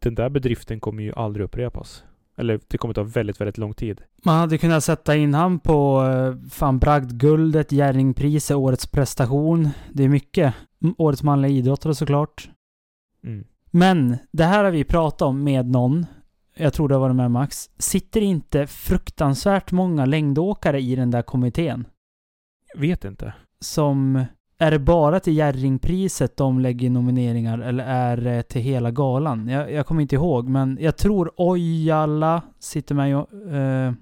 den där bedriften kommer ju aldrig upprepas. Eller det kommer ta väldigt, väldigt lång tid. Man hade kunnat sätta in han på eh, fan bragdguldet, Jerringpriset, årets prestation. Det är mycket. Mm, Årets manliga idrottare såklart. Mm. Men det här har vi pratat om med någon. Jag tror det varit med Max. Sitter inte fruktansvärt många längdåkare i den där kommittén? Vet inte. Som... Är det bara till Jerringpriset de lägger nomineringar eller är det till hela galan? Jag, jag kommer inte ihåg, men jag tror Ojala sitter med. och, Eh,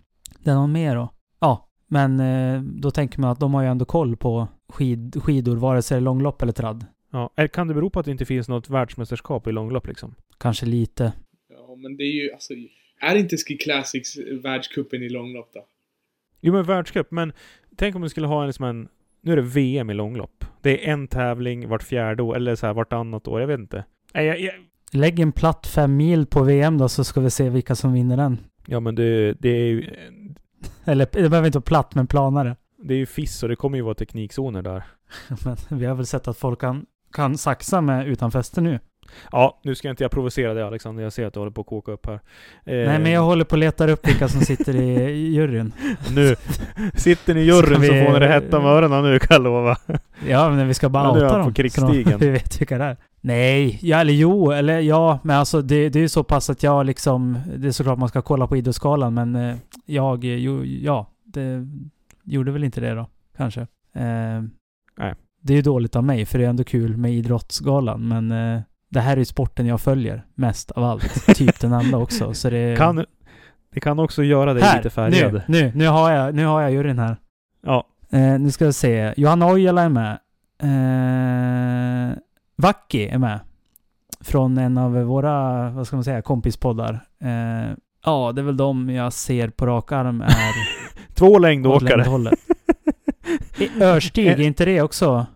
det är någon mer då? Ja, men eh, då tänker man att de har ju ändå koll på skid, skidor, vare sig det är långlopp eller tradd. Ja. Kan det bero på att det inte finns något världsmästerskap i långlopp liksom? Kanske lite. Ja, men det är ju alltså... Är inte Ski Classics världscupen i långlopp då? Jo men världscup, men tänk om du skulle ha en, liksom en... Nu är det VM i långlopp. Det är en tävling vart fjärde år, eller så här vartannat år, jag vet inte. Nej, jag, jag, Lägg en platt fem mil på VM då så ska vi se vilka som vinner den. ja men det, det är ju... Eller det behöver inte vara platt, men planare. Det är ju FIS och det kommer ju vara teknikzoner där. Men vi har väl sett att folk kan, kan saxa med utan fäste nu. Ja, nu ska inte jag provocera dig Alexander, jag ser att du håller på att koka upp här. Eh, Nej, men jag håller på att leta upp vilka som sitter i juryn. Nu sitter ni i juryn Ska så vi- får ni det hetta om öronen nu kan jag lova. Ja, men vi ska bara Ja, outa på dem. krigsstigen. Vi vet vilka det är. Nej, ja, eller jo, eller ja, men alltså det, det är ju så pass att jag liksom... Det är såklart man ska kolla på Idrottsgalan, men eh, jag, jo, ja, det gjorde väl inte det då, kanske. Eh, Nej. Det är ju dåligt av mig, för det är ändå kul med Idrottsgalan, men eh, det här är ju sporten jag följer mest av allt. typ den enda också, så det... Kan, det kan också göra dig här, lite färgad. nu, nu, nu har jag, nu har jag juryn här. Ja. Eh, nu ska vi se. Johanna Ojala är med. Eh, Vacki är med. Från en av våra, vad ska man säga, kompispoddar. Eh, ja, det är väl de jag ser på rak arm är Två längdåkare. Örstig, är inte det också?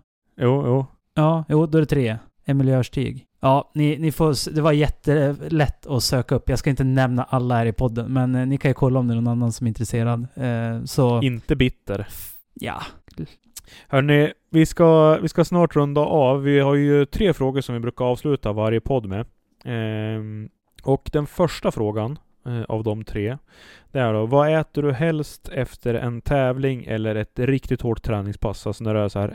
Jo, jo. Ja, jo, då är det tre. Emil Örstig. Ja, ni, ni får, det var jättelätt att söka upp. Jag ska inte nämna alla här i podden, men eh, ni kan ju kolla om det är någon annan som är intresserad. Eh, så, Inte bitter. ja. Hörni, vi ska, vi ska snart runda av. Vi har ju tre frågor som vi brukar avsluta varje podd med. Ehm, och den första frågan eh, av de tre, det är då, vad äter du helst efter en tävling eller ett riktigt hårt träningspass? Alltså när det är så här,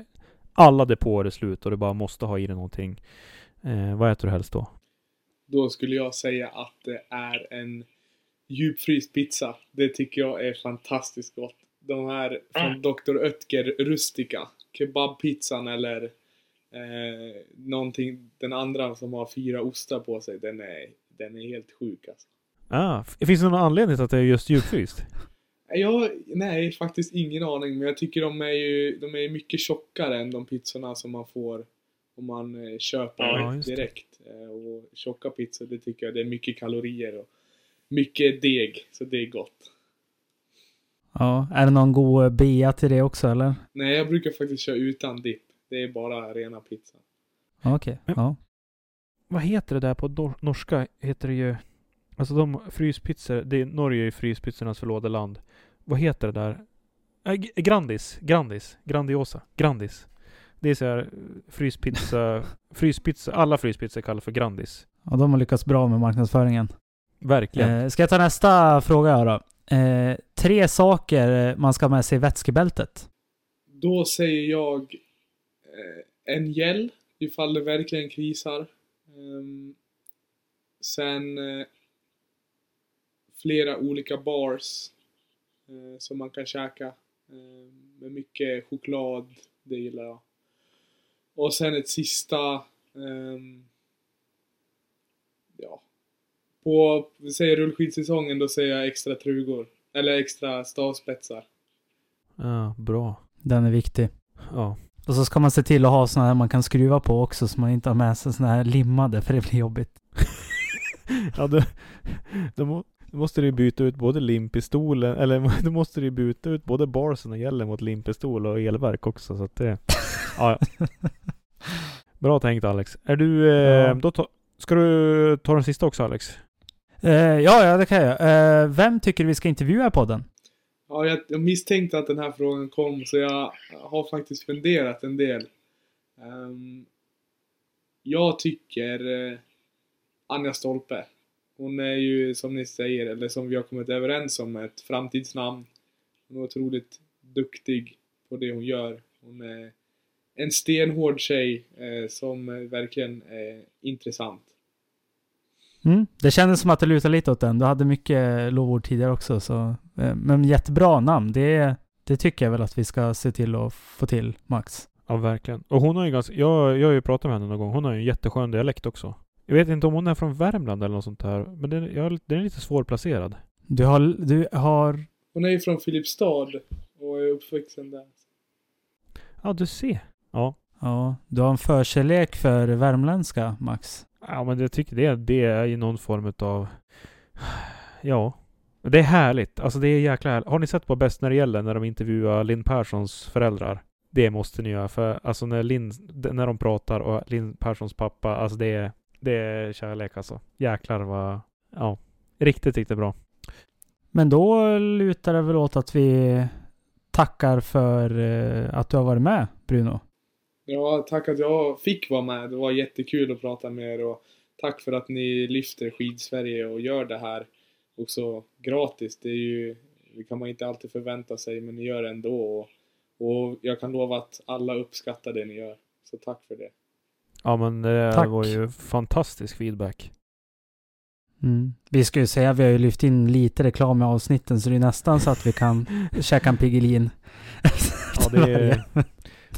alla depåer är slut och du bara måste ha i dig någonting. Eh, vad äter du helst då? Då skulle jag säga att det är en djupfryst pizza. Det tycker jag är fantastiskt gott. De här från Dr. Oetker Rustica. Kebabpizzan eller eh, någonting, den andra som har fyra ostar på sig. Den är, den är helt sjuk alltså. Ah, finns det någon anledning till att det är just djupfryst? Jag, nej, faktiskt ingen aning. Men jag tycker de är ju de är mycket tjockare än de pizzorna som man får om man eh, köper Ja, direkt. Eh, och tjocka pizzor, det tycker jag, det är mycket kalorier och mycket deg. Så det är gott. ja. Är det någon god eh, bea till det också, eller? Nej, jag brukar faktiskt köra utan dipp. Det är bara rena pizza. Okej. Men- Ja. Vad heter det där på nor- norska? Heter det ju... Alltså de fryspizzor, det är, Norge är ju fryspizzornas förlådeland. Vad heter det där? Äh, Grandis, Grandis, Grandiosa, Grandis. Det är så här fryspizza, fryspizza, alla fryspizzor kallas för Grandis. ja, de har lyckats bra med marknadsföringen. Verkligen. Eh, ska jag ta nästa fråga då? Eh, tre saker man ska ha med sig i vätskebältet. Då säger jag eh, en gel ifall det verkligen krisar. Ehm, sen eh, flera olika bars eh, som man kan käka. Eh, med mycket choklad, det gillar jag. Och sen ett sista... ehm, ja. På, vi säger rullskidsäsongen, då säger jag extra trugor. Eller extra stavspetsar. Ja, bra. Den är viktig. Ja. Och så ska man se till att ha sådana här man kan skruva på också så man inte har med sig sådana här limmade för det blir jobbigt. ja då, då, må, då måste du ju byta ut både limpistolen, eller då måste du ju byta ut både barsen och gällen mot limpistol och elverk också så att det... Ja. Bra tänkt Alex. Är du... Eh, Ja. då ta, ska du ta den sista också Alex? Eh, ja, ja, det kan jag. Eh, vem tycker vi ska intervjua i podden? Ja, jag, jag misstänkte att den här frågan kom så jag har faktiskt funderat en del. Ehm, jag tycker eh, Anja Stolpe. Hon är ju som ni säger, eller som vi har kommit överens om, ett framtidsnamn. Hon är otroligt duktig på det hon gör. Hon är en stenhård tjej eh, som verkligen är intressant. Mm. Det kändes som att det lutade lite åt den. Du hade mycket lovord tidigare också. Så, eh, men jättebra namn. Det, det tycker jag väl att vi ska se till att få till, Max. Ja, verkligen. Och hon har ju ganska... Jag, jag har ju pratat med henne någon gång. Hon har ju en jätteskön dialekt också. Jag vet inte om hon är från Värmland eller något sånt här. Men den, jag, den är lite svårplacerad. Du har... Du har... Hon är ju från Filipstad och är uppvuxen där. Ja, du ser. Ja. Ja, du har en förkärlek för värmländska, Max. Ja, men jag tycker det, det är i någon form av... Ja. Det är härligt. Alltså det är jäkla härligt. Har ni sett på Bäst när det gäller när de intervjuar Linn Perssons föräldrar? Det måste ni göra. För alltså när Linn, när de pratar och Linn Perssons pappa, alltså det är, det är kärlek alltså. Jäklar vad... Ja. Riktigt, riktigt bra. Men då lutar det väl åt att vi tackar för eh, att du har varit med, Bruno. Ja, tack att jag fick vara med. Det var jättekul att prata med er och tack för att ni lyfter Skidsverige och gör det här också gratis. Det är ju, det kan man inte alltid förvänta sig, men ni gör det ändå. Och, och jag kan lova att alla uppskattar det ni gör. Så tack för det. Ja men det Tack. var ju fantastisk feedback. Mm. Vi ska ju säga att vi har ju lyft in lite reklam i avsnitten så det är nästan så att vi kan käka en Piggelin. Ja det är,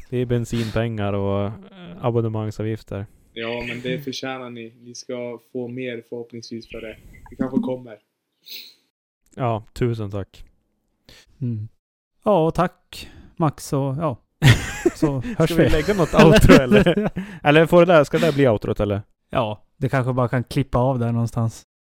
det är bensinpengar och eh, abonnemangsavgifter. Ja, men det förtjänar ni. Ni ska få mer förhoppningsvis för det. Det kanske kommer. Ja, tusen tack. Mm. Ja, och tack Max och ja. Så hörs Ska vi lägga något outro eller? Eller får det där, ska det där bli outrot eller? Ja, det kanske bara kan klippa av där någonstans.